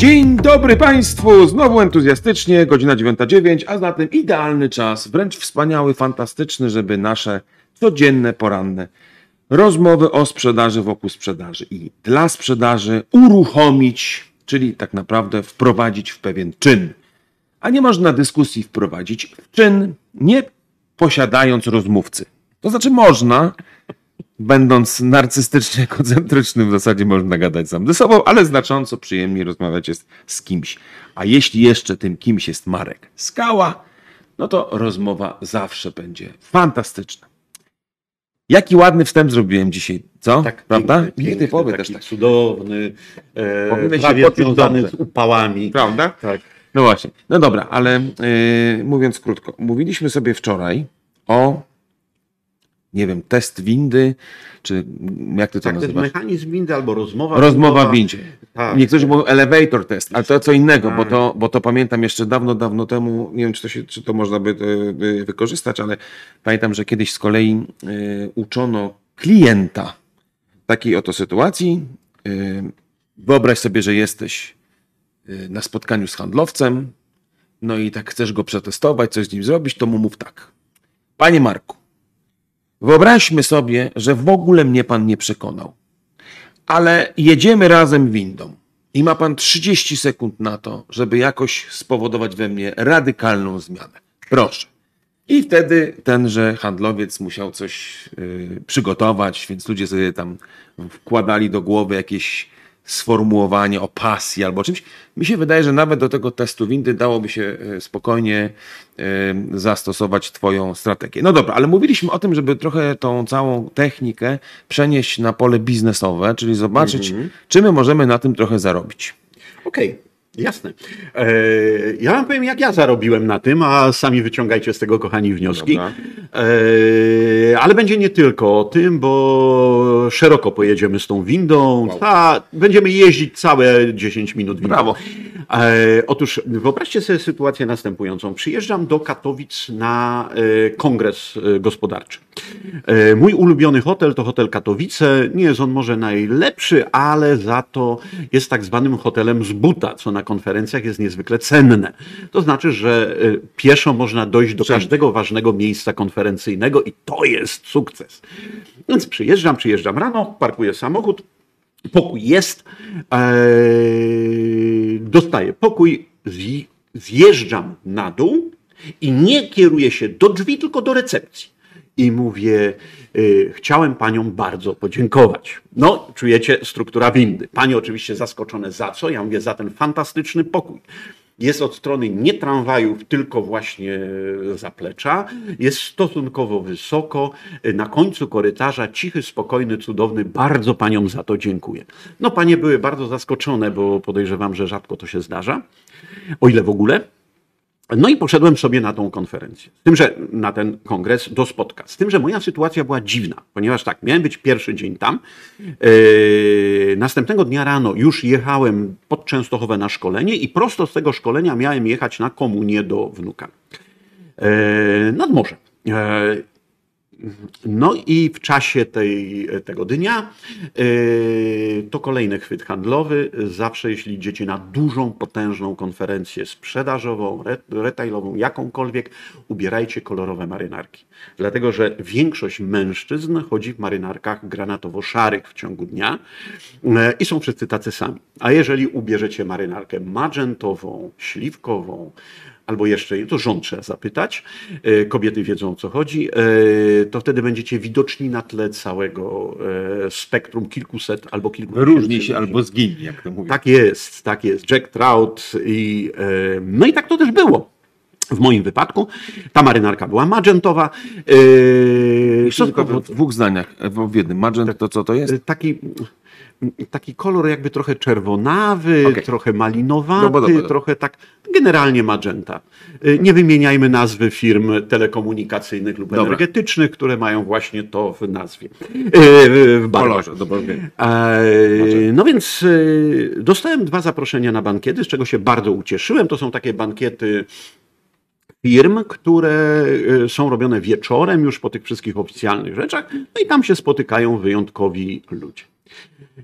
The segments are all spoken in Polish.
Dzień dobry Państwu! Znowu entuzjastycznie, godzina 9.09, a zatem idealny czas, wręcz wspaniały, fantastyczny, żeby nasze codzienne, poranne rozmowy o sprzedaży wokół sprzedaży i dla sprzedaży uruchomić, czyli tak naprawdę wprowadzić w pewien czyn. A nie można dyskusji wprowadzić w czyn, nie posiadając rozmówcy. To znaczy można, będąc narcystycznie koncentrycznym, w zasadzie można gadać sam ze sobą, ale znacząco przyjemniej rozmawiać jest z kimś. A jeśli jeszcze tym kimś jest Marek Skała, no to rozmowa zawsze będzie fantastyczna. Jaki ładny wstęp zrobiłem dzisiaj, co? Tak, Prawda? Piękny, Piękny piękny taki też tak. cudowny, e, prawie związany z upałami. Prawda? Tak. No właśnie. No dobra, ale yy, mówiąc krótko, mówiliśmy sobie wczoraj o, nie wiem, test windy, czy jak ty to Tak, nazywasz? mechanizm windy albo rozmowa Rozmowa w windzie. Tak. Niektórzy mówią elevator test, ale to co innego, bo Tak. to, bo to pamiętam jeszcze dawno, dawno temu, nie wiem czy to, się, czy to można by, by wykorzystać, ale pamiętam, że kiedyś z kolei e, uczono klienta takiej oto sytuacji. E, wyobraź sobie, że jesteś e, na spotkaniu z handlowcem, no i tak chcesz go przetestować, coś z nim zrobić, to mu mów tak. Panie Marku, wyobraźmy sobie, że w ogóle mnie pan nie przekonał ale jedziemy razem windą i ma pan 30 sekund na to, żeby jakoś spowodować we mnie radykalną zmianę. Proszę. I wtedy tenże handlowiec musiał coś y, przygotować, więc ludzie sobie tam wkładali do głowy jakieś sformułowanie o pasji albo czymś. Mi się wydaje, że nawet do tego testu windy dałoby się y, spokojnie y, zastosować Twoją strategię. No dobra, ale mówiliśmy o tym, żeby trochę tą całą technikę przenieść na pole biznesowe, czyli zobaczyć, czy my możemy na tym trochę zarobić. Okej, jasne. E, ja wam powiem, jak ja zarobiłem na tym, a sami wyciągajcie z tego, kochani, wnioski. E, ale będzie nie tylko o tym, bo szeroko pojedziemy z tą windą. A, będziemy jeździć całe 10 minut windą. Brawo. E, otóż wyobraźcie sobie sytuację następującą. Przyjeżdżam do Katowic na e, kongres e, gospodarczy. Mój ulubiony hotel to hotel Katowice. Nie jest on może najlepszy, ale za to jest tak zwanym hotelem z buta, co na konferencjach jest niezwykle cenne. To znaczy, że pieszo można dojść do każdego ważnego miejsca konferencyjnego i to jest sukces. Więc przyjeżdżam, przyjeżdżam rano, parkuję samochód, Pokój jest. Eee, dostaję pokój, zj- zjeżdżam na dół i nie kieruję się do drzwi, tylko do recepcji. I mówię, y, chciałem paniom bardzo podziękować. No, czujecie struktura windy. Panie oczywiście zaskoczone za co? Ja mówię, za ten fantastyczny pokój. Jest od strony nie tramwajów, tylko właśnie zaplecza. Jest stosunkowo wysoko. Na końcu korytarza cichy, spokojny, cudowny. Bardzo paniom za to dziękuję. No, panie były bardzo zaskoczone, bo podejrzewam, że rzadko to się zdarza. O ile w ogóle. No i poszedłem sobie na tą konferencję. Z tym, że na ten kongres do spotka. Z tym, że moja sytuacja była dziwna, ponieważ tak, miałem być pierwszy dzień tam. Yy, następnego dnia rano już jechałem pod Częstochowę na szkolenie i prosto z tego szkolenia miałem jechać na komunię do wnuka. Yy, nad morze. Yy, no i w czasie tej, tego dnia yy, to kolejny chwyt handlowy. Zawsze jeśli idziecie na dużą, potężną konferencję sprzedażową, re, retailową, jakąkolwiek, ubierajcie kolorowe marynarki. Dlatego, że większość mężczyzn chodzi w marynarkach granatowo-szarych w ciągu dnia yy, i są wszyscy tacy sami. A jeżeli ubierzecie marynarkę magentową, śliwkową, albo jeszcze, to rząd trzeba zapytać, e, kobiety wiedzą o co chodzi, e, to wtedy będziecie widoczni na tle całego e, spektrum kilkuset albo kilku tysięcy się albo zgiń, jak to mówię. Tak jest, tak jest. Jack Trout i no i tak to też było. W moim wypadku ta marynarka była magentowa. Jeszcze tylko w dwóch zdaniach, w jednym. Magent to co to jest? taki, taki kolor jakby trochę czerwonawy, Okej. trochę malinowaty, Dobra, dobra, dobra. trochę tak, generalnie magenta. Y, Nie wymieniajmy nazwy firm telekomunikacyjnych lub energetycznych, które mają właśnie to w nazwie. Y, W. Kolorze. E, No więc y, dostałem dwa zaproszenia na bankiety, z czego się bardzo ucieszyłem. To są takie bankiety firm, które są robione wieczorem już po tych wszystkich oficjalnych rzeczach, no i tam się spotykają wyjątkowi ludzie.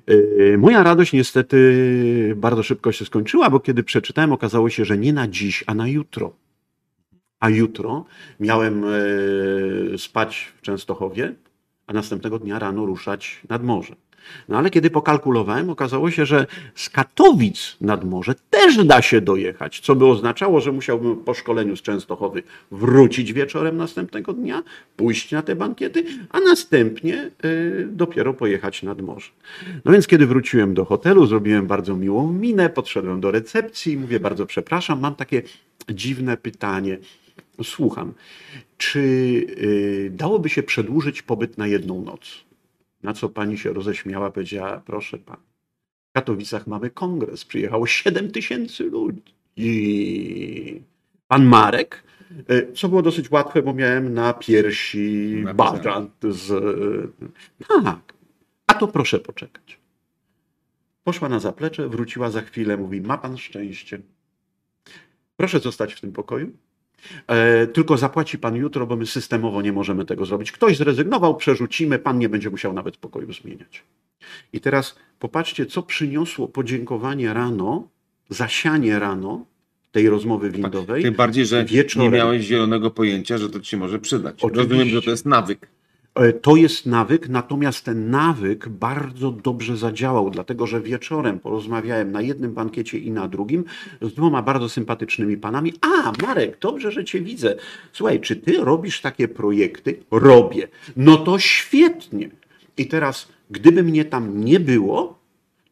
Yy, Moja radość niestety bardzo szybko się skończyła, bo kiedy przeczytałem, okazało się, że nie na dziś, a na jutro. A jutro miałem yy, spać w Częstochowie, a następnego dnia rano ruszać nad morze. No ale kiedy pokalkulowałem, okazało się, że z Katowic nad morze też da się dojechać, co by oznaczało, że musiałbym po szkoleniu z Częstochowy wrócić wieczorem następnego dnia, pójść na te bankiety, a następnie y, dopiero pojechać nad morze. No więc kiedy wróciłem do hotelu, zrobiłem bardzo miłą minę, podszedłem do recepcji i mówię, bardzo przepraszam, mam takie dziwne pytanie. Słucham, czy y, dałoby się przedłużyć pobyt na jedną noc? Na co pani się roześmiała, powiedziała, proszę pan, w Katowicach mamy kongres, przyjechało 7 tysięcy ludzi. I pan Marek, y, co było dosyć łatwe, bo miałem na piersi badrant z... Tak, a to proszę poczekać. Poszła na zaplecze, wróciła za chwilę, mówi, ma pan szczęście. Proszę zostać w tym pokoju. E, tylko zapłaci pan jutro, bo my systemowo nie możemy tego zrobić. Ktoś zrezygnował, przerzucimy, pan nie będzie musiał nawet pokoju zmieniać. I teraz popatrzcie, co przyniosło podziękowanie rano, zasianie rano tej rozmowy windowej. Tym bardziej, że wieczorem. nie miałeś zielonego pojęcia, że to ci może przydać. Oczywiście. Rozumiem, że to jest nawyk. E, To jest nawyk, natomiast ten nawyk bardzo dobrze zadziałał, dlatego że wieczorem porozmawiałem na jednym bankiecie i na drugim z dwoma bardzo sympatycznymi panami. A, Marek, dobrze, że Cię widzę. Słuchaj, czy Ty robisz takie projekty? Robię. No to świetnie. I teraz, gdyby mnie tam nie było,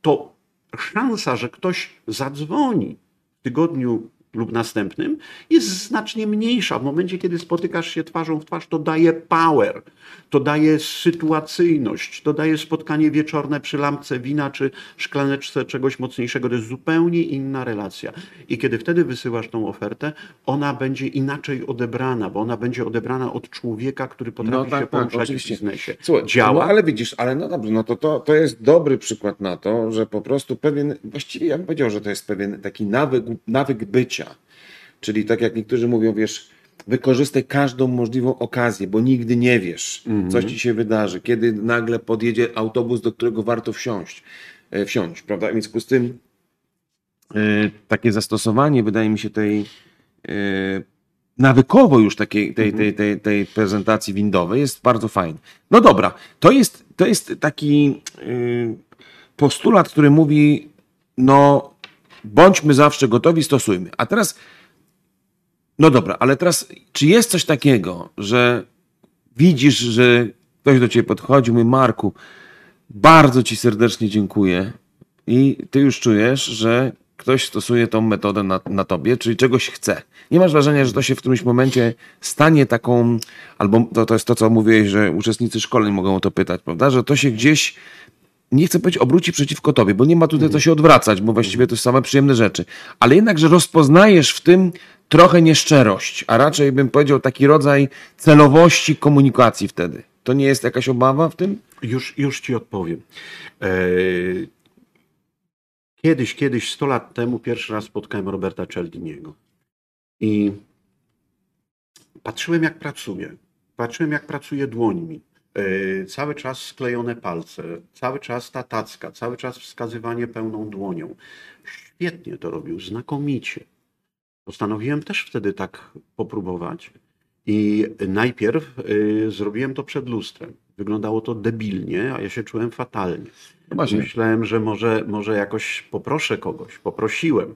to szansa, że ktoś zadzwoni w tygodniu lub następnym, jest znacznie mniejsza. W momencie, kiedy spotykasz się twarzą w twarz, to daje power, to daje sytuacyjność, to daje spotkanie wieczorne przy lampce wina czy szklaneczce czegoś mocniejszego. To jest zupełnie inna relacja. I kiedy wtedy wysyłasz tą ofertę, ona będzie inaczej odebrana, bo ona będzie odebrana od człowieka, który potrafi się poruszać w biznesie. Słuchaj, Działa. No, ale widzisz, ale no dobrze, no to, to, to jest dobry przykład na to, że po prostu pewien, właściwie ja bym powiedział, że to jest pewien taki nawyk, nawyk bycia. Czyli tak jak niektórzy mówią, wiesz, wykorzystaj każdą możliwą okazję, bo nigdy nie wiesz, Mhm. coś ci się wydarzy, kiedy nagle podjedzie autobus, do którego warto wsiąść, e, wsiąść prawda? W związku z tym e, takie zastosowanie, wydaje mi się, tej e, nawykowo już takiej, tej, tej, tej, tej prezentacji windowej jest bardzo fajny. No dobra, to jest, to jest taki y, postulat, który mówi, no bądźmy zawsze gotowi, stosujmy. A teraz, no dobra, ale teraz, czy jest coś takiego, że widzisz, że ktoś do ciebie podchodzi, mówi Marku, bardzo ci serdecznie dziękuję i ty już czujesz, że ktoś stosuje tą metodę na, na tobie, czyli czegoś chce. Nie masz wrażenia, że to się w którymś momencie stanie taką, albo to, to jest to, co mówiłeś, że uczestnicy szkoleń mogą o to pytać, prawda? Że to się gdzieś, nie chcę powiedzieć, obróci przeciwko tobie, bo nie ma tutaj co się odwracać, bo właściwie to są same przyjemne rzeczy. Ale jednak, że rozpoznajesz w tym trochę nieszczerość, a raczej bym powiedział taki rodzaj celowości komunikacji wtedy. To nie jest jakaś obawa w tym? Już, już ci odpowiem. E, Kiedyś, kiedyś, 100 lat temu, pierwszy raz spotkałem Roberta Cialdiniego. I patrzyłem, jak pracuje. Patrzyłem, jak pracuje dłońmi. E, Cały czas sklejone palce, cały czas ta tacka, cały czas wskazywanie pełną dłonią. Świetnie to robił, znakomicie. Postanowiłem też wtedy tak popróbować. I najpierw y, zrobiłem to przed lustrem. Wyglądało to debilnie, a ja się czułem fatalnie. No właśnie. Myślałem, że może, może jakoś poproszę kogoś. Poprosiłem.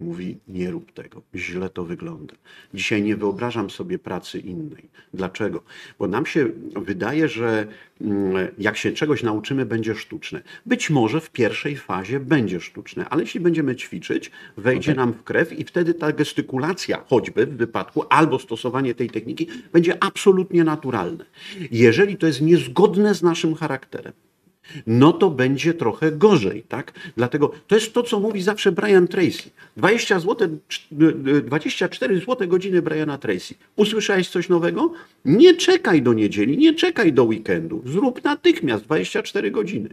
Mówi, nie rób tego, źle to wygląda. Dzisiaj nie wyobrażam sobie pracy innej. Dlaczego? Bo nam się wydaje, że mm, jak się czegoś nauczymy, będzie sztuczne. Być może w pierwszej fazie będzie sztuczne, ale jeśli będziemy ćwiczyć, wejdzie nam w krew i wtedy ta gestykulacja, choćby w wypadku, albo stosowanie tej techniki, będzie absolutnie naturalne. Jeżeli to jest niezgodne z naszym charakterem, no to będzie trochę gorzej, tak? Dlatego to jest to, co mówi zawsze Brian Tracy. 20 zł, 24 zł godziny Briana Tracy. Usłyszałeś coś nowego? Nie czekaj do niedzieli, nie czekaj do weekendu. Zrób natychmiast 24 godziny.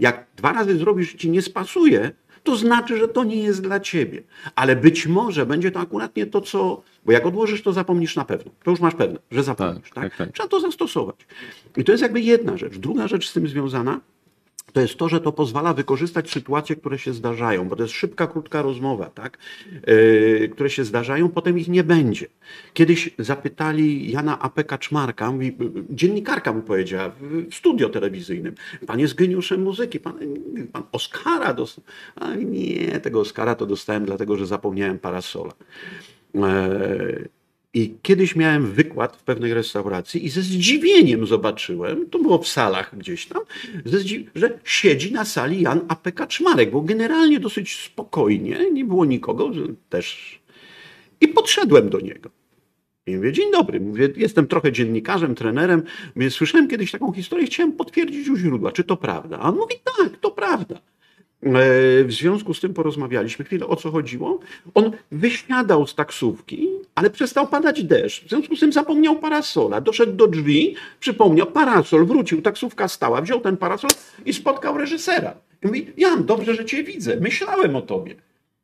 Jak dwa razy zrobisz i ci nie spasuje, to znaczy, że to nie jest dla ciebie. Ale być może będzie to akurat nie to, co. Bo jak odłożysz, to zapomnisz na pewno. To już masz pewne, że zapomnisz. Tak, Tak, tak, tak. Trzeba to zastosować. I to jest jakby jedna rzecz. Druga rzecz z tym związana to jest to, że to pozwala wykorzystać sytuacje, które się zdarzają, bo to jest szybka, krótka rozmowa, tak? Yy, które się zdarzają, potem ich nie będzie. Kiedyś zapytali Jana A.P. Kaczmarka, mówi, dziennikarka mu powiedziała w studio telewizyjnym, pan jest geniuszem muzyki, pan, pan Oscara dostał. A nie, tego Oscara to dostałem dlatego, że zapomniałem parasola. Yy, i kiedyś miałem wykład w pewnej restauracji i ze zdziwieniem zobaczyłem, to było w salach gdzieś tam, że siedzi na sali Jan A.P. Kaczmarek, bo generalnie dosyć spokojnie, nie było nikogo, też. I podszedłem do niego. I mówię, dzień dobry, mówię, jestem trochę dziennikarzem, trenerem, mówię, słyszałem kiedyś taką historię, chciałem potwierdzić u źródła, czy to prawda. A on mówi, tak, to prawda. E, w związku z tym porozmawialiśmy chwilę, o co chodziło. On wysiadał z taksówki, ale przestał padać deszcz. W związku z tym zapomniał parasola. Doszedł do drzwi, przypomniał parasol, wrócił, taksówka stała, wziął ten parasol i spotkał reżysera. I mówi, Jan, dobrze, że cię widzę, myślałem o tobie.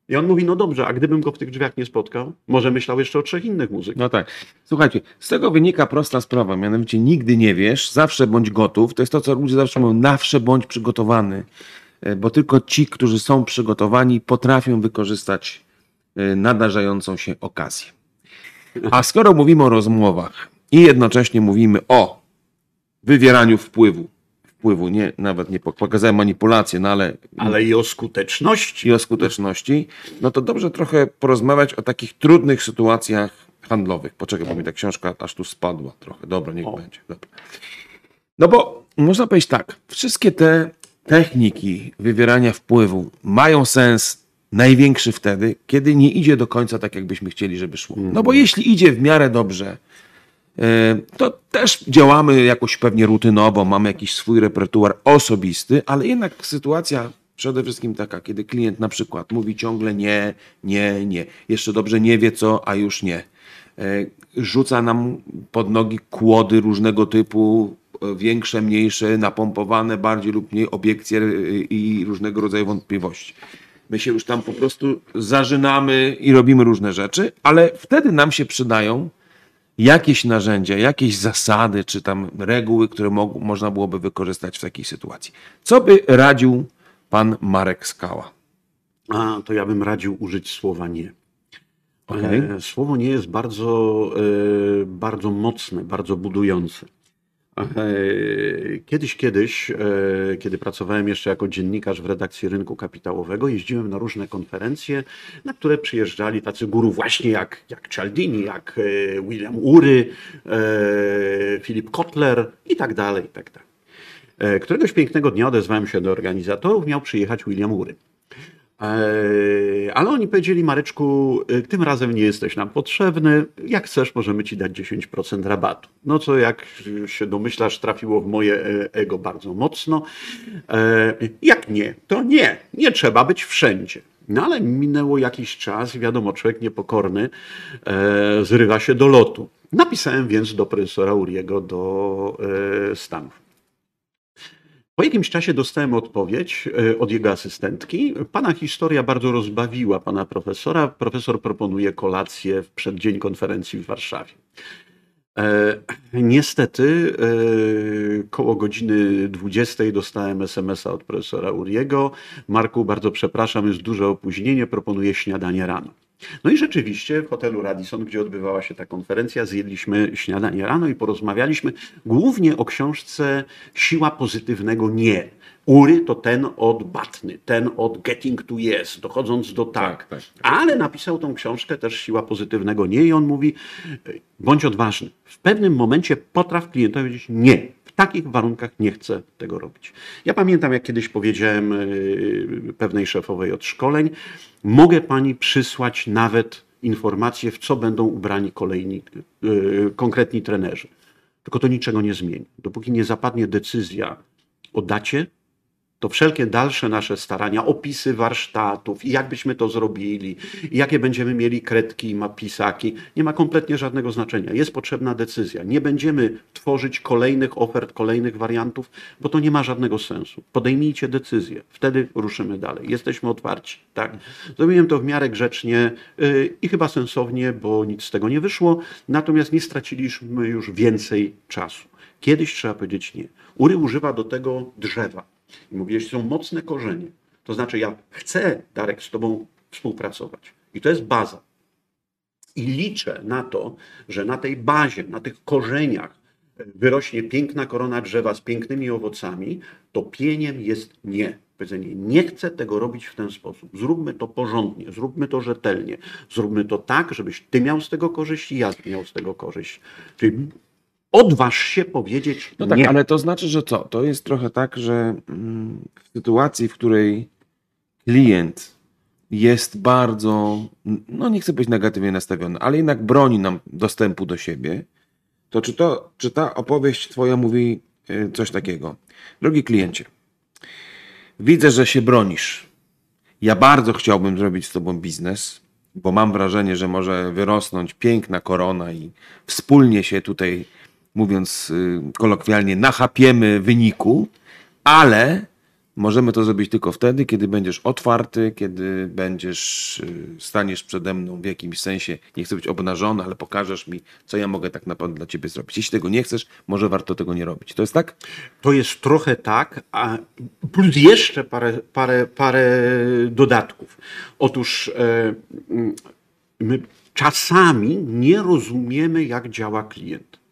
I on mówi, no dobrze, a gdybym go w tych drzwiach nie spotkał, może myślał jeszcze o trzech innych muzykach. No tak. Słuchajcie, z tego wynika prosta sprawa, mianowicie nigdy nie wiesz, zawsze bądź gotów. To jest to, co ludzie zawsze mówią, zawsze bądź przygotowany. E, bo tylko ci, którzy są przygotowani, potrafią wykorzystać e, nadarzającą się okazję. A skoro mówimy o rozmowach i jednocześnie mówimy o wywieraniu wpływu, wpływu, nie, nawet nie pokazałem manipulację, no ale. Ale i o skuteczności. I o skuteczności, no to dobrze trochę porozmawiać o takich trudnych sytuacjach handlowych. Poczekaj, bo mi ta książka aż tu spadła trochę. Dobra, niech o. będzie. Dobra. No bo można powiedzieć tak, wszystkie te techniki wywierania wpływu mają sens największy wtedy, kiedy nie idzie do końca tak, jakbyśmy chcieli, żeby szło. No bo jeśli idzie w miarę dobrze, e, to też działamy jakoś pewnie rutynowo, mamy jakiś swój repertuar osobisty, ale jednak sytuacja przede wszystkim taka, kiedy klient na przykład mówi ciągle nie, nie, nie, jeszcze dobrze nie wie co, a już nie. E, rzuca nam pod nogi kłody różnego typu, większe, mniejsze, napompowane bardziej lub mniej obiekcje i różnego rodzaju wątpliwości. My się już tam po prostu zażynamy i robimy różne rzeczy, ale wtedy nam się przydają jakieś narzędzia, jakieś zasady, czy tam reguły, które mo można byłoby wykorzystać w takiej sytuacji. Co by radził pan Marek Skała? A, to ja bym radził użyć słowa nie. Okay. E, słowo nie jest bardzo, e, bardzo mocne, bardzo budujące. Kiedyś, kiedyś, e, kiedy pracowałem jeszcze jako dziennikarz w redakcji rynku kapitałowego, jeździłem na różne konferencje, na które przyjeżdżali tacy guru właśnie jak, jak Cialdini, jak e, William Ury, Filip e, Kotler i tak dalej, i tak dalej. Któregoś pięknego dnia odezwałem się do organizatorów, miał przyjechać William Ury. Ale oni powiedzieli, Mareczku, y, tym razem nie jesteś nam potrzebny. Jak chcesz, możemy ci dać 10% rabatu. No co, jak się domyślasz, trafiło w moje e, ego bardzo mocno. E, jak nie, to nie. Nie trzeba być wszędzie. No ale minęło jakiś czas i wiadomo, człowiek niepokorny e, zrywa się do lotu. Napisałem więc do profesora Uriego do Stanów. Po jakimś czasie dostałem odpowiedź e, od jego asystentki. Pana historia bardzo rozbawiła pana profesora. Profesor proponuje kolację w przeddzień konferencji w Warszawie. E, niestety, e, koło godziny 20 dostałem SMS-a od profesora Uriego. Marku, bardzo przepraszam, jest duże opóźnienie, proponuję śniadanie rano. No i rzeczywiście w hotelu Radisson, gdzie odbywała się ta konferencja, zjedliśmy śniadanie rano i porozmawialiśmy głównie o książce Siła pozytywnego nie. Ury to ten od Batny, ten od Getting to Yes, dochodząc do tak. tak, tak. Ale napisał tą książkę też Siła pozytywnego nie i on mówi, bądź odważny. W pewnym momencie potraw klientowi powiedzieć nie. Takich warunkach nie chcę tego robić. Ja pamiętam, jak kiedyś powiedziałem y, pewnej szefowej od szkoleń, mogę pani przysłać nawet informacje, w co będą ubrani kolejni, y, konkretni trenerzy. Tylko to niczego nie zmieni. Dopóki nie zapadnie decyzja o dacie, to wszelkie dalsze nasze starania, opisy warsztatów i jak byśmy to zrobili, i jakie będziemy mieli kredki i mapisaki, nie ma kompletnie żadnego znaczenia. Jest potrzebna decyzja. Nie będziemy tworzyć kolejnych ofert, kolejnych wariantów, bo to nie ma żadnego sensu. Podejmijcie decyzję, wtedy ruszymy dalej. Jesteśmy otwarci. Tak? Zrobiłem to w miarę grzecznie yy, i chyba sensownie, bo nic z tego nie wyszło, natomiast nie straciliśmy już więcej czasu. Kiedyś trzeba powiedzieć nie. Ury używa do tego drzewa I mówiłeś, są mocne korzenie. To znaczy, ja chcę, Darek, z Tobą współpracować. I to jest baza. I liczę na to, że na tej bazie, na tych korzeniach wyrośnie piękna korona drzewa z pięknymi owocami, to pieniem jest nie. Powiedzenie, nie chcę tego robić w ten sposób. Zróbmy to porządnie, zróbmy to rzetelnie, zróbmy to tak, żebyś ty miał z tego korzyść i ja miał z tego korzyść. Czyli odważ się powiedzieć No tak, nie. ale to znaczy, że co? To jest trochę tak, że mm, w sytuacji, w której klient jest bardzo, no nie chcę być negatywnie nastawiony, ale jednak broni nam dostępu do siebie, to czy, to, czy ta opowieść Twoja mówi y, coś takiego? Drogi kliencie, widzę, że się bronisz. Ja bardzo chciałbym zrobić z Tobą biznes, bo mam wrażenie, że może wyrosnąć piękna korona i wspólnie się tutaj, mówiąc y, kolokwialnie, nachapiemy wyniku, ale możemy to zrobić tylko wtedy, kiedy będziesz otwarty, kiedy będziesz, y, staniesz przede mną w jakimś sensie, nie chcę być obnażony, ale pokażesz mi, co ja mogę tak naprawdę dla ciebie zrobić. Jeśli tego nie chcesz, może warto tego nie robić. To jest tak? To jest trochę tak, a plus jeszcze parę, parę, parę dodatków. Otóż e, my czasami nie rozumiemy, jak działa klient.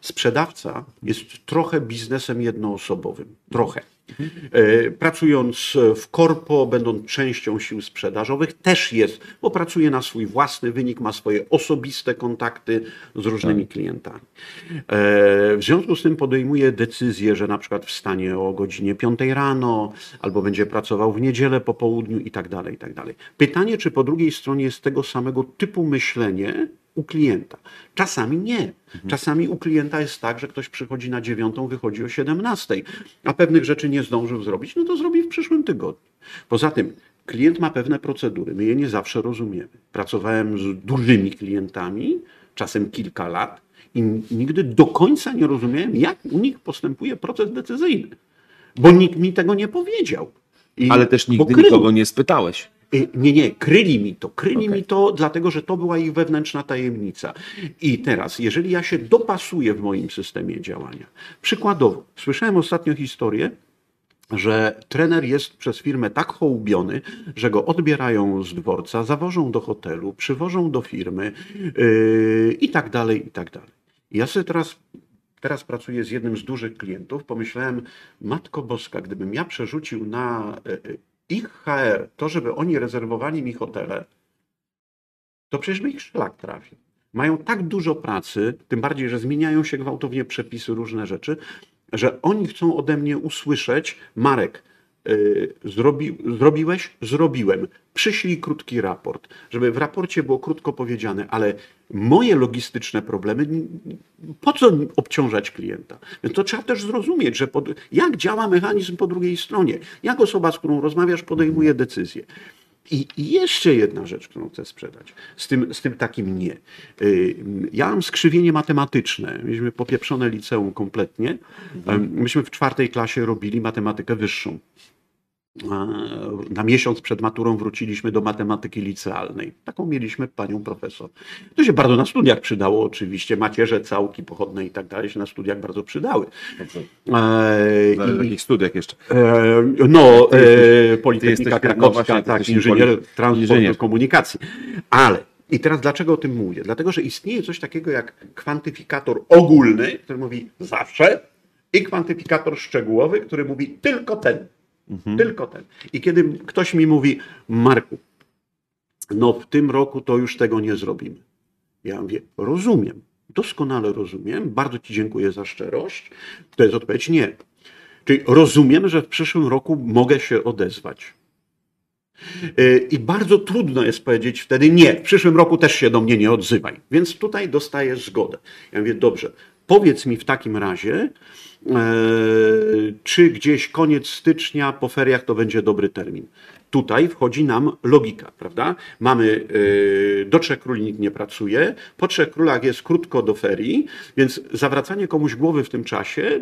Sprzedawca jest trochę biznesem jednoosobowym. Trochę. E, Pracując w korpo, będąc częścią sił sprzedażowych, też jest, bo pracuje na swój własny wynik, ma swoje osobiste kontakty z różnymi klientami. E, W związku z tym podejmuje decyzję, że na przykład wstanie o godzinie 5 rano, albo będzie pracował w niedzielę po południu i tak dalej, i tak dalej. Pytanie, czy po drugiej stronie jest tego samego typu myślenie, u klienta. Czasami nie. Czasami u klienta jest tak, że ktoś przychodzi na dziewiątą, wychodzi o 17, a pewnych rzeczy nie zdążył zrobić, no to zrobi w przyszłym tygodniu. Poza tym klient ma pewne procedury, my je nie zawsze rozumiemy. Pracowałem z dużymi klientami, czasem kilka lat i nigdy do końca nie rozumiałem, jak u nich postępuje proces decyzyjny, bo nikt mi tego nie powiedział. I- Ale też nigdy krył. nikogo nie spytałeś. Y, Nie, nie, kryli mi to. Kryli Okej. mi to, dlatego że to była ich wewnętrzna tajemnica. I teraz, jeżeli ja się dopasuję w moim systemie działania, przykładowo, słyszałem ostatnio historię, że trener jest przez firmę tak hołubiony, że go odbierają z dworca, zawożą do hotelu, przywożą do firmy yy, i tak dalej, i tak dalej. Ja sobie teraz, teraz pracuję z jednym z dużych klientów, pomyślałem, Matko Boska, gdybym ja przerzucił na e, e, ich HR to, żeby oni rezerwowali mi hotele, to przecież by ich szlak trafił. Mają tak dużo pracy, tym bardziej, że zmieniają się gwałtownie przepisy, różne rzeczy, że oni chcą ode mnie usłyszeć, Marek, zrobi, zrobiłeś? Zrobiłem. Przyślij krótki raport, żeby w raporcie było krótko powiedziane, ale moje logistyczne problemy, po co obciążać klienta? Więc to trzeba też zrozumieć, że pod, jak działa mechanizm po drugiej stronie, jak osoba, z którą rozmawiasz, podejmuje decyzję. I i jeszcze jedna rzecz, którą chcę sprzedać, z tym, z tym takim nie. Y, Ja mam skrzywienie matematyczne. Mieliśmy popieprzone liceum kompletnie. Em, Myśmy w czwartej klasie robili matematykę wyższą. Na miesiąc przed maturą wróciliśmy do matematyki licealnej. Taką mieliśmy panią profesor. To się bardzo na studiach przydało oczywiście. Macierze, całki pochodne i tak dalej się na studiach bardzo przydały. E, Na jakich studiach jeszcze? E, No, e, Politechnika no Krakowska, ty tak, inżynier poli- transportu inżynier. komunikacji. Ale, i teraz dlaczego o tym mówię? Dlatego, że istnieje coś takiego jak kwantyfikator ogólny, który mówi zawsze, i kwantyfikator szczegółowy, który mówi tylko ten. Tylko ten. I kiedy ktoś mi mówi, Marku, no w tym roku to już tego nie zrobimy. Ja mówię, rozumiem, doskonale rozumiem, bardzo Ci dziękuję za szczerość. To jest odpowiedź nie. Czyli rozumiem, że w przyszłym roku mogę się odezwać. Yy, I bardzo trudno jest powiedzieć wtedy nie, w przyszłym roku też się do mnie nie odzywaj. Więc tutaj dostaję zgodę. Ja mówię, dobrze, powiedz mi w takim razie, e, czy gdzieś koniec stycznia po feriach to będzie dobry termin. Tutaj wchodzi nam logika, prawda? Mamy e, do Trzech Króli nikt nie pracuje, po Trzech Królach jest krótko do ferii, więc zawracanie komuś głowy w tym czasie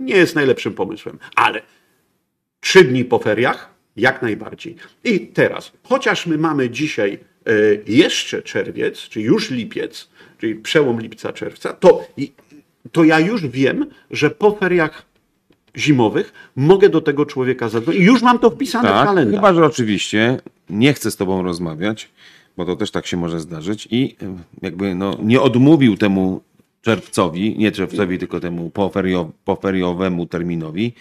nie jest najlepszym pomysłem. Ale trzy dni po feriach, jak najbardziej. I teraz, chociaż my mamy dzisiaj jeszcze czerwiec, czy już lipiec, czyli przełom lipca, czerwca, to, to ja już wiem, że po feriach zimowych, mogę do tego człowieka zadzwonić. I już mam to wpisane w Tak, kalendarz. chyba, że oczywiście nie chce z tobą rozmawiać, bo to też tak się może zdarzyć i y, jakby no, nie odmówił temu czerwcowi, nie czerwcowi, tylko temu poferio, poferiowemu terminowi,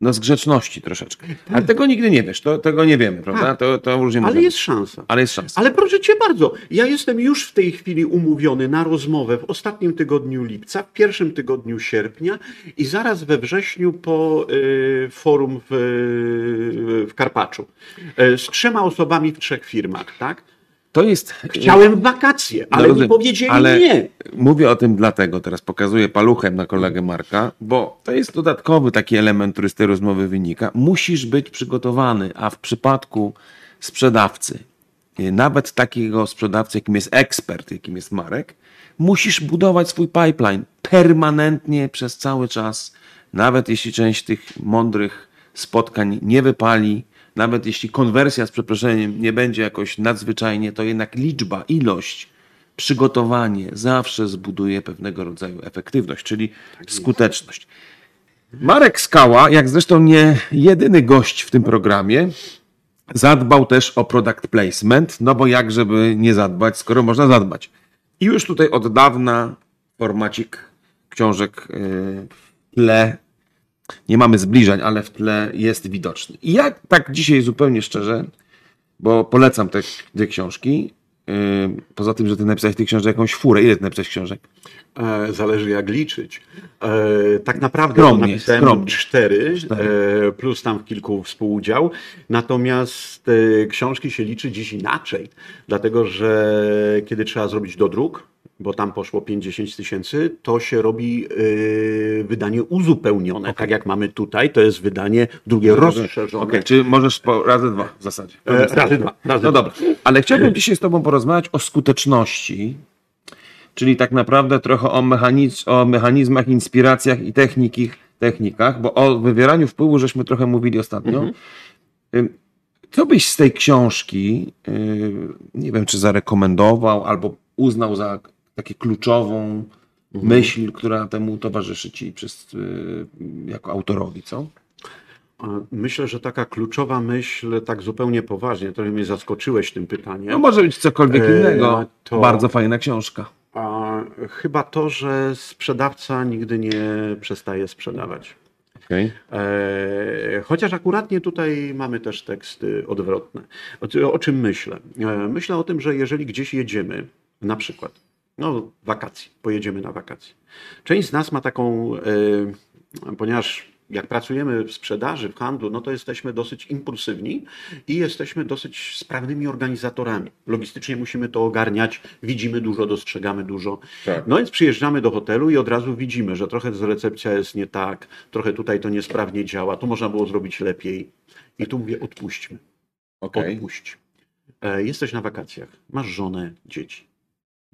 no z grzeczności troszeczkę. Ale tego nigdy nie wiesz, to, tego nie wiemy, prawda? Tak. To, to różnie Ale jest szansa. Ale jest szansa. Ale proszę cię bardzo, ja jestem już w tej chwili umówiony na rozmowę w ostatnim tygodniu lipca, w pierwszym tygodniu sierpnia i zaraz we wrześniu po y, forum w, y, w Karpaczu. Y, z trzema osobami w trzech firmach, tak? To jest... Chciałem wakacje, ale rozumiem, nie powiedzieli ale nie. Mówię o tym dlatego, teraz pokazuję paluchem na kolegę Marka, bo to jest dodatkowy taki element, który z tej rozmowy wynika. Musisz być przygotowany, a w przypadku sprzedawcy, y, nawet takiego sprzedawcy, jakim jest ekspert, jakim jest Marek, musisz budować swój pipeline permanentnie przez cały czas, nawet jeśli część tych mądrych spotkań nie wypali, nawet jeśli konwersja z przeproszeniem nie będzie jakoś nadzwyczajnie, to jednak liczba, ilość, przygotowanie zawsze zbuduje pewnego rodzaju efektywność, czyli skuteczność. Marek Skała, jak zresztą nie jedyny gość w tym programie, zadbał też o product placement, no bo jak żeby nie zadbać, skoro można zadbać. I już tutaj od dawna formacik książek w tle, nie mamy zbliżeń, ale w tle jest widoczny. I ja tak dzisiaj zupełnie szczerze, bo polecam te dwie książki, yy, poza tym, że ty napisałeś tych książek jakąś furę. Ile ty napisałeś książek? E, Zależy jak liczyć. E, tak naprawdę Skromnie, napisałem skromnie. cztery, Cztery. e, plus tam w kilku współudział. Natomiast e, książki się liczy dziś inaczej, dlatego że kiedy trzeba zrobić dodruk, bo tam poszło 50 tysięcy, to się robi e, wydanie uzupełnione, tak jak mamy tutaj, to jest wydanie drugie rozszerzone. Okej, czy możesz po, razy dwa w zasadzie. E, razy dwa. Razy No dwa. dobra, ale chciałbym dzisiaj z Tobą porozmawiać o skuteczności, czyli tak naprawdę trochę o, mechaniz- o mechanizmach, inspiracjach i techniki, technikach, bo o wywieraniu wpływu żeśmy trochę mówili ostatnio. Ym, Co byś z tej książki, yy, nie wiem, czy zarekomendował albo uznał za takie kluczową myśl, która temu towarzyszy Ci przez, yy, jako autorowi, co? Myślę, że taka kluczowa myśl, tak zupełnie poważnie, trochę mnie zaskoczyłeś tym pytaniem. No może być cokolwiek E, innego. to- Bardzo fajna książka. A, chyba to, że sprzedawca nigdy nie przestaje sprzedawać. Okay. E, chociaż akuratnie tutaj mamy też teksty odwrotne. O, o czym myślę? E, myślę o tym, że jeżeli gdzieś jedziemy, na przykład, no wakacje, pojedziemy na wakacje. Część z nas ma taką, e, ponieważ jak pracujemy w sprzedaży, w handlu, no to jesteśmy dosyć impulsywni i jesteśmy dosyć sprawnymi organizatorami. Logistycznie musimy to ogarniać, widzimy dużo, dostrzegamy dużo. Tak. No więc przyjeżdżamy do hotelu i od razu widzimy, że trochę z recepcja jest nie tak, trochę tutaj to niesprawnie działa, tu można było zrobić lepiej. I tu mówię, odpuśćmy. Okej. Odpuść. E, Jesteś na wakacjach, masz żonę, dzieci.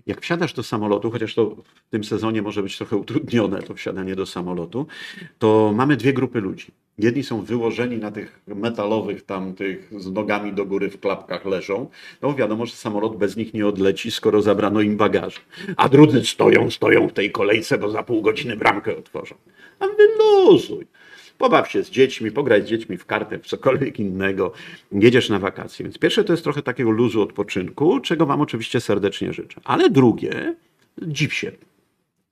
Jak wsiadasz do samolotu, chociaż to w tym sezonie może być trochę utrudnione, to wsiadanie do samolotu, to mamy dwie grupy ludzi. Jedni są wyłożeni na tych metalowych tam tych z nogami do góry w klapkach leżą. No wiadomo, że samolot bez nich nie odleci, skoro zabrano im bagaż. A drudzy stoją, stoją w tej kolejce, bo za pół godziny bramkę otworzą. A wyluzuj. Pobaw się z dziećmi, pograj z dziećmi w kartę, w cokolwiek innego. Jedziesz na wakacje. Więc pierwsze to jest trochę takiego luzu odpoczynku, czego Wam oczywiście serdecznie życzę. Ale drugie, dziw się.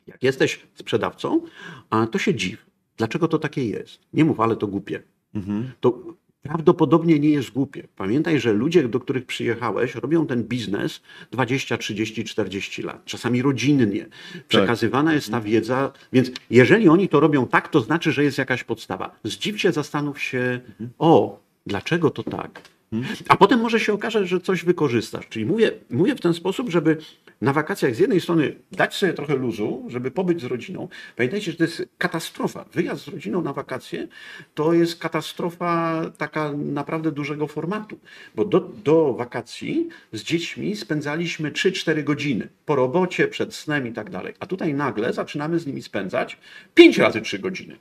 Jak jesteś sprzedawcą, to się dziw. Dlaczego to takie jest? Nie mów, ale to głupie. To prawdopodobnie nie jest głupie. Pamiętaj, że ludzie, do których przyjechałeś, robią ten biznes 20, 30, 40 lat, czasami rodzinnie. Przekazywana jest ta wiedza, więc jeżeli oni to robią tak, to znaczy, że jest jakaś podstawa. Zdziw się, zastanów się, o, dlaczego to tak? A potem może się okaże, że coś wykorzystasz. Czyli mówię, mówię w ten sposób, żeby na wakacjach z jednej strony dać sobie trochę luzu, żeby pobyć z rodziną. Pamiętajcie, że to jest katastrofa. Wyjazd z rodziną na wakacje to jest katastrofa taka naprawdę dużego formatu. Bo do, do wakacji z dziećmi spędzaliśmy 3-4 godziny po robocie, przed snem i tak dalej. A tutaj nagle zaczynamy z nimi spędzać 5 razy 3 godziny.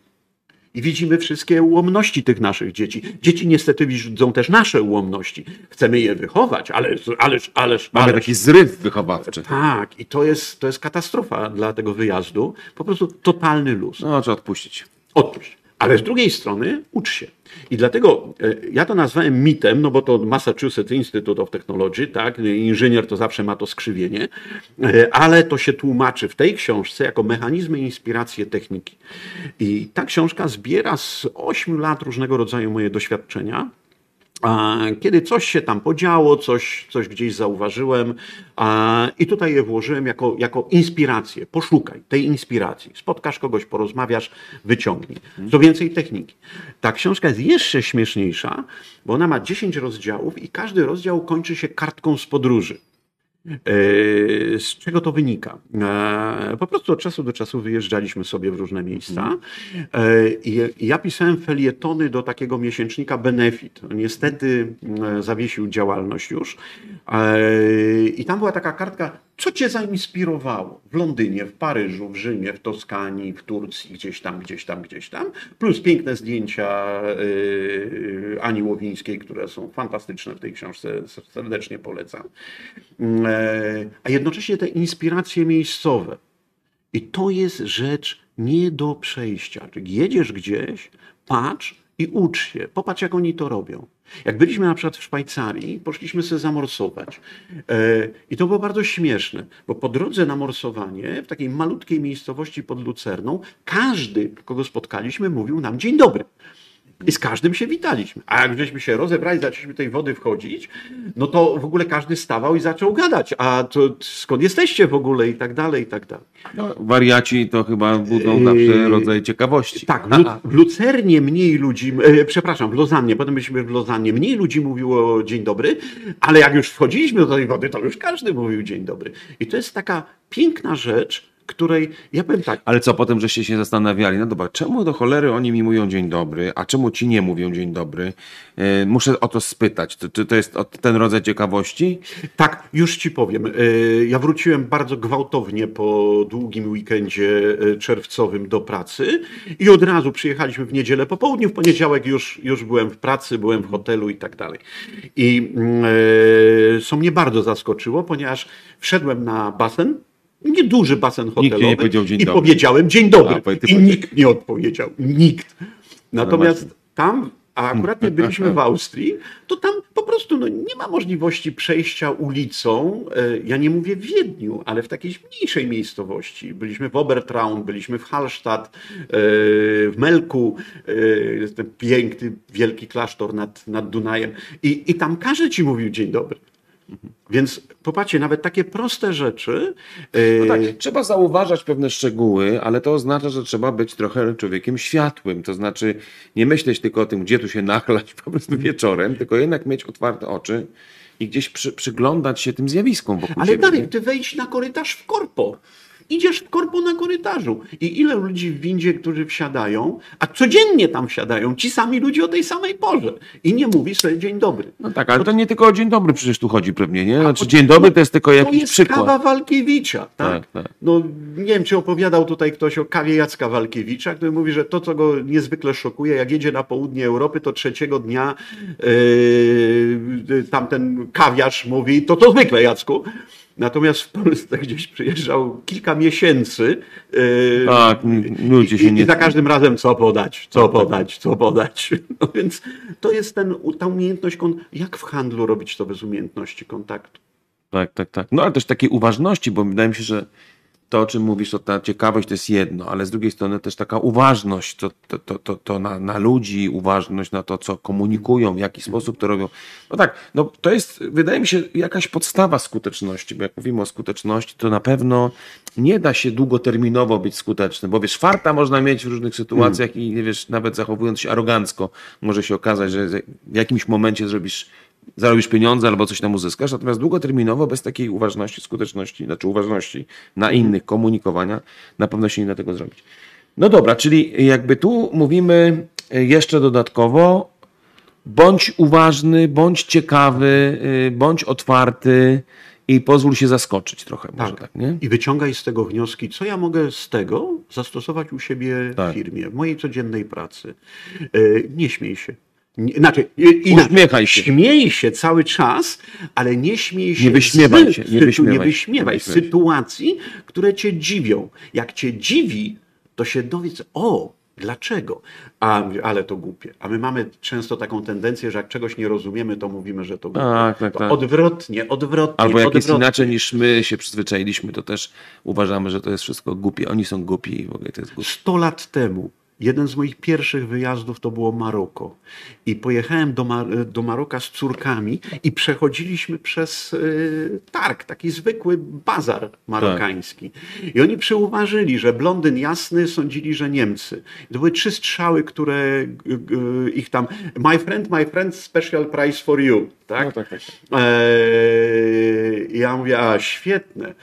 I widzimy wszystkie ułomności tych naszych dzieci. Dzieci niestety widzą też nasze ułomności. Chcemy je wychować, ależ, ależ, ależ, Mamy ależ. taki zryw wychowawczy. Tak, i to jest, to jest katastrofa dla tego wyjazdu. Po prostu totalny luz. No, trzeba odpuścić. Odpuść. Ale z drugiej strony ucz się. I dlatego e, ja to nazwałem mitem, no bo to Massachusetts Institute of Technology, tak? Inżynier to zawsze ma to skrzywienie, e, ale to się tłumaczy w tej książce jako mechanizmy i inspiracje techniki. I ta książka zbiera z ośmiu lat różnego rodzaju moje doświadczenia kiedy coś się tam podziało, coś, coś gdzieś zauważyłem i tutaj je włożyłem jako, jako inspirację. Poszukaj tej inspiracji. Spotkasz kogoś, porozmawiasz, wyciągnij. Co więcej techniki. Ta książka jest jeszcze śmieszniejsza, bo ona ma 10 rozdziałów i każdy rozdział kończy się kartką z podróży. E, z czego to wynika? E, po prostu od czasu do czasu wyjeżdżaliśmy sobie w różne miejsca e, i ja pisałem felietony do takiego miesięcznika Benefit. Niestety zawiesił działalność już i tam była taka kartka co cię zainspirowało w Londynie, w Paryżu, w Rzymie, w Toskanii, w Turcji, gdzieś tam, gdzieś tam, gdzieś tam, plus piękne zdjęcia yy, Ani Łowińskiej, które są fantastyczne w tej książce, serdecznie polecam. Yy, a jednocześnie te inspiracje miejscowe. I to jest rzecz nie do przejścia. Czyli jedziesz gdzieś, patrz i ucz się, popatrz jak oni to robią. Jak byliśmy na przykład w Szwajcarii, poszliśmy sobie zamorsować. E, I to było bardzo śmieszne, bo po drodze na morsowanie w takiej malutkiej miejscowości pod Lucerną, każdy, kogo spotkaliśmy, mówił nam dzień dobry. I z każdym się witaliśmy. A jak żeśmy się rozebrali, zaczęliśmy tej wody wchodzić, no to w ogóle każdy stawał i zaczął gadać. A to skąd jesteście w ogóle i tak dalej, i tak dalej. No, wariaci to chyba budzą zawsze yy, rodzaj ciekawości. Tak, w, Lu w Lucernie mniej ludzi, e, przepraszam, w Lozannie, potem byliśmy w Lozannie, mniej ludzi mówiło dzień dobry, ale jak już wchodziliśmy do tej wody, to już każdy mówił dzień dobry. I to jest taka piękna rzecz, której, ja powiem tak. Ale co, potem żeście się zastanawiali, no dobra, czemu do cholery oni mi mówią dzień dobry, a czemu ci nie mówią dzień dobry? Yy, muszę o to spytać. To, to jest ten rodzaj ciekawości? Tak, już ci powiem. Yy, ja wróciłem bardzo gwałtownie po długim weekendzie yy, czerwcowym do pracy i od razu przyjechaliśmy w niedzielę po południu, w poniedziałek już, już byłem w pracy, byłem w hotelu i tak dalej. I co mnie bardzo zaskoczyło, ponieważ wszedłem na basen, nieduży basen hotelowy nikt nie powiedział dzień i dobry. powiedziałem dzień dobry. A, I nikt nie odpowiedział. Nikt. Natomiast tam, a akurat my byliśmy w Austrii, to tam po prostu no, nie ma możliwości przejścia ulicą. E, ja nie mówię w Wiedniu, ale w takiej mniejszej miejscowości. Byliśmy w Obertraun, byliśmy w Hallstatt, e, w Melku, e, ten piękny, wielki klasztor nad, nad Dunajem. I, I tam każdy ci mówił dzień dobry. Więc popatrzcie, nawet takie proste rzeczy. No tak, trzeba zauważać pewne szczegóły, ale to oznacza, że trzeba być trochę człowiekiem światłym. To znaczy nie myśleć tylko o tym, gdzie tu się nachlać po prostu wieczorem, tylko jednak mieć otwarte oczy i gdzieś przy, przyglądać się tym zjawiskom. Ale siebie, dalej, ty wejdź na korytarz w korpo idziesz w korpo na korytarzu. I ile ludzi w windzie, którzy wsiadają, a codziennie tam wsiadają, ci sami ludzie o tej samej porze. I nie mówisz sobie dzień dobry. No tak, ale to nie tylko o dzień dobry przecież tu chodzi pewnie, nie? Znaczy dzień dobry to jest tylko jakiś to jest przykład. kawa Walkiewicza, tak? tak, tak? No nie wiem, czy opowiadał tutaj ktoś o kawie Jacka Walkiewicza, który mówi, że to, co go niezwykle szokuje, jak jedzie na południe Europy, to trzeciego dnia yy, tamten kawiarz mówi, to to zwykle Jacku, Natomiast w Polsce gdzieś przyjeżdżał kilka miesięcy. Yy, tak, ludzie się i, nie... I za każdym razem co podać, co podać, co podać. No więc to jest ten, ta umiejętność, jak w handlu robić to bez umiejętności kontaktu. Tak, tak, tak. No ale też takiej uważności, bo wydaje mi się, że to, o czym mówisz, to ta ciekawość to jest jedno, ale z drugiej strony też taka uważność to, to, to, to, to na, na ludzi, uważność na to, co komunikują, w jaki sposób to robią. No tak, no to jest, wydaje mi się, jakaś podstawa skuteczności, bo jak mówimy o skuteczności, to na pewno nie da się długoterminowo być skutecznym, bo wiesz, farta można mieć w różnych sytuacjach hmm. i wiesz, nawet zachowując się arogancko, może się okazać, że w jakimś momencie zrobisz zarobisz pieniądze albo coś tam uzyskasz, natomiast długoterminowo bez takiej uważności, skuteczności, znaczy uważności na innych, komunikowania, na pewno się nie da tego zrobić. No dobra, czyli jakby tu mówimy jeszcze dodatkowo, bądź uważny, bądź ciekawy, y, bądź otwarty i pozwól się zaskoczyć trochę. Może tak. tak nie? I wyciągaj z tego wnioski, co ja mogę z tego zastosować u siebie tak. w firmie, w mojej codziennej pracy. Y, nie śmiej się. Znaczy, inaczej, się. Śmiej się cały czas, ale nie śmiej się. Nie wyśmiewaj się. Nie wyśmiewaj, nie wyśmiewaj sytuacji, które cię dziwią. Jak cię dziwi, to się dowiedz, o, Dlaczego? A, ale to głupie. A my mamy często taką tendencję, że jak czegoś nie rozumiemy, to mówimy, że to głupie. Tak, tak, tak. Odwrotnie, odwrotnie. Albo jak jest odwrotnie. inaczej niż my się przyzwyczailiśmy, to też uważamy, że to jest wszystko głupie. Oni są głupi i w ogóle to jest głupie. 100 lat temu jeden z moich pierwszych wyjazdów to było Maroko. I pojechałem do, Mar- do Maroka z córkami i przechodziliśmy przez y, targ, taki zwykły bazar marokański. I oni przyuważyli, że blondyn jasny sądzili, że Niemcy. I to były trzy strzały, które y, y, ich tam. My friend, my friend, special price for you. Tak? No tak, tak. Eee, ja mówię, a świetne.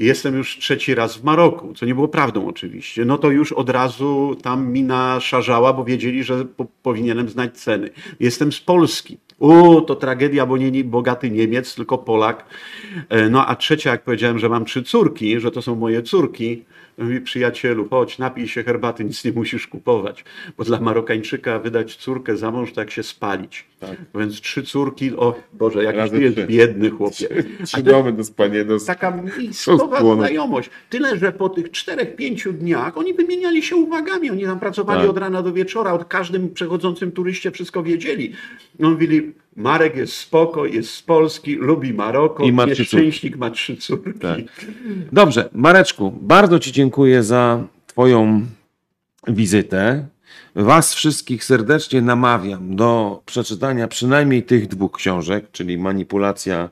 Jestem już trzeci raz w Maroku, co nie było prawdą oczywiście. No to już od razu tam mina szarzała, bo wiedzieli, że po, powinienem znać ceny. Jestem z Polski. U, to tragedia, bo nie, nie bogaty Niemiec, tylko Polak. E, No a trzecia, jak powiedziałem, że mam trzy córki, że to są moje córki, mówi przyjacielu, chodź, napij się herbaty, nic nie musisz kupować. Bo dla Marokańczyka wydać córkę za mąż to jak się spalić. Więc trzy córki, o Boże, Razy ty jest trzy. biedny chłopie. Trzy domy do spania, do taka miejscowa znajomość. Tyle, że po tych czterech, pięciu dniach oni wymieniali się uwagami. Oni tam pracowali Tak. od rana do wieczora, od każdym przechodzącym turyście wszystko wiedzieli. No, mówili, Marek jest spoko, jest z Polski, lubi Maroko, I ma jest trzy córki. szczęśnik, ma trzy córki. Tak. Dobrze, Mareczku, bardzo Ci dziękuję za Twoją wizytę. Was wszystkich serdecznie namawiam do przeczytania przynajmniej tych dwóch książek, czyli Manipulacja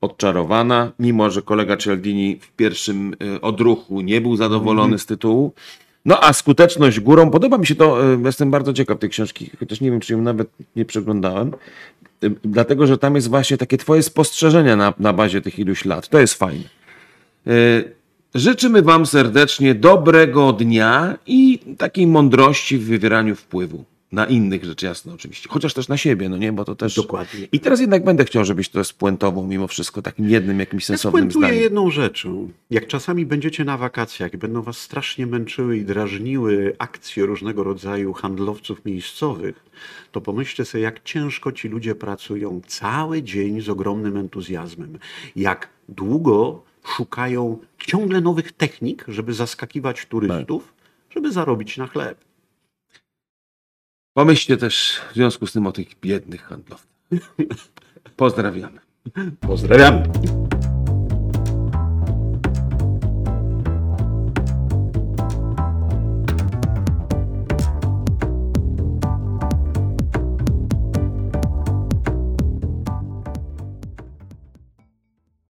odczarowana, mimo że kolega Cialdini w pierwszym y, odruchu nie był zadowolony z tytułu. No a skuteczność górą, podoba mi się to, y, jestem bardzo ciekaw tej książki, chociaż nie wiem, czy ją nawet nie przeglądałem, y, dlatego że tam jest właśnie takie Twoje spostrzeżenia na, na bazie tych iluś lat. To jest fajne. Y, Życzymy Wam serdecznie dobrego dnia i takiej mądrości w wywieraniu wpływu na innych, rzecz jasna oczywiście, chociaż też na siebie, no nie, bo to też... Dokładnie. I teraz jednak będę chciał, żebyś to spuentował mimo wszystko takim jednym jakimś Ja sensownym zdaniem. jedną rzeczą. Jak czasami będziecie na wakacjach i będą was strasznie męczyły i drażniły akcje różnego rodzaju handlowców miejscowych, to pomyślcie sobie, jak ciężko ci ludzie pracują cały dzień z ogromnym entuzjazmem. Jak długo szukają ciągle nowych technik, żeby zaskakiwać turystów, żeby zarobić na chleb. Pomyślcie też w związku z tym o tych biednych handlowcach. Pozdrawiamy. Pozdrawiam.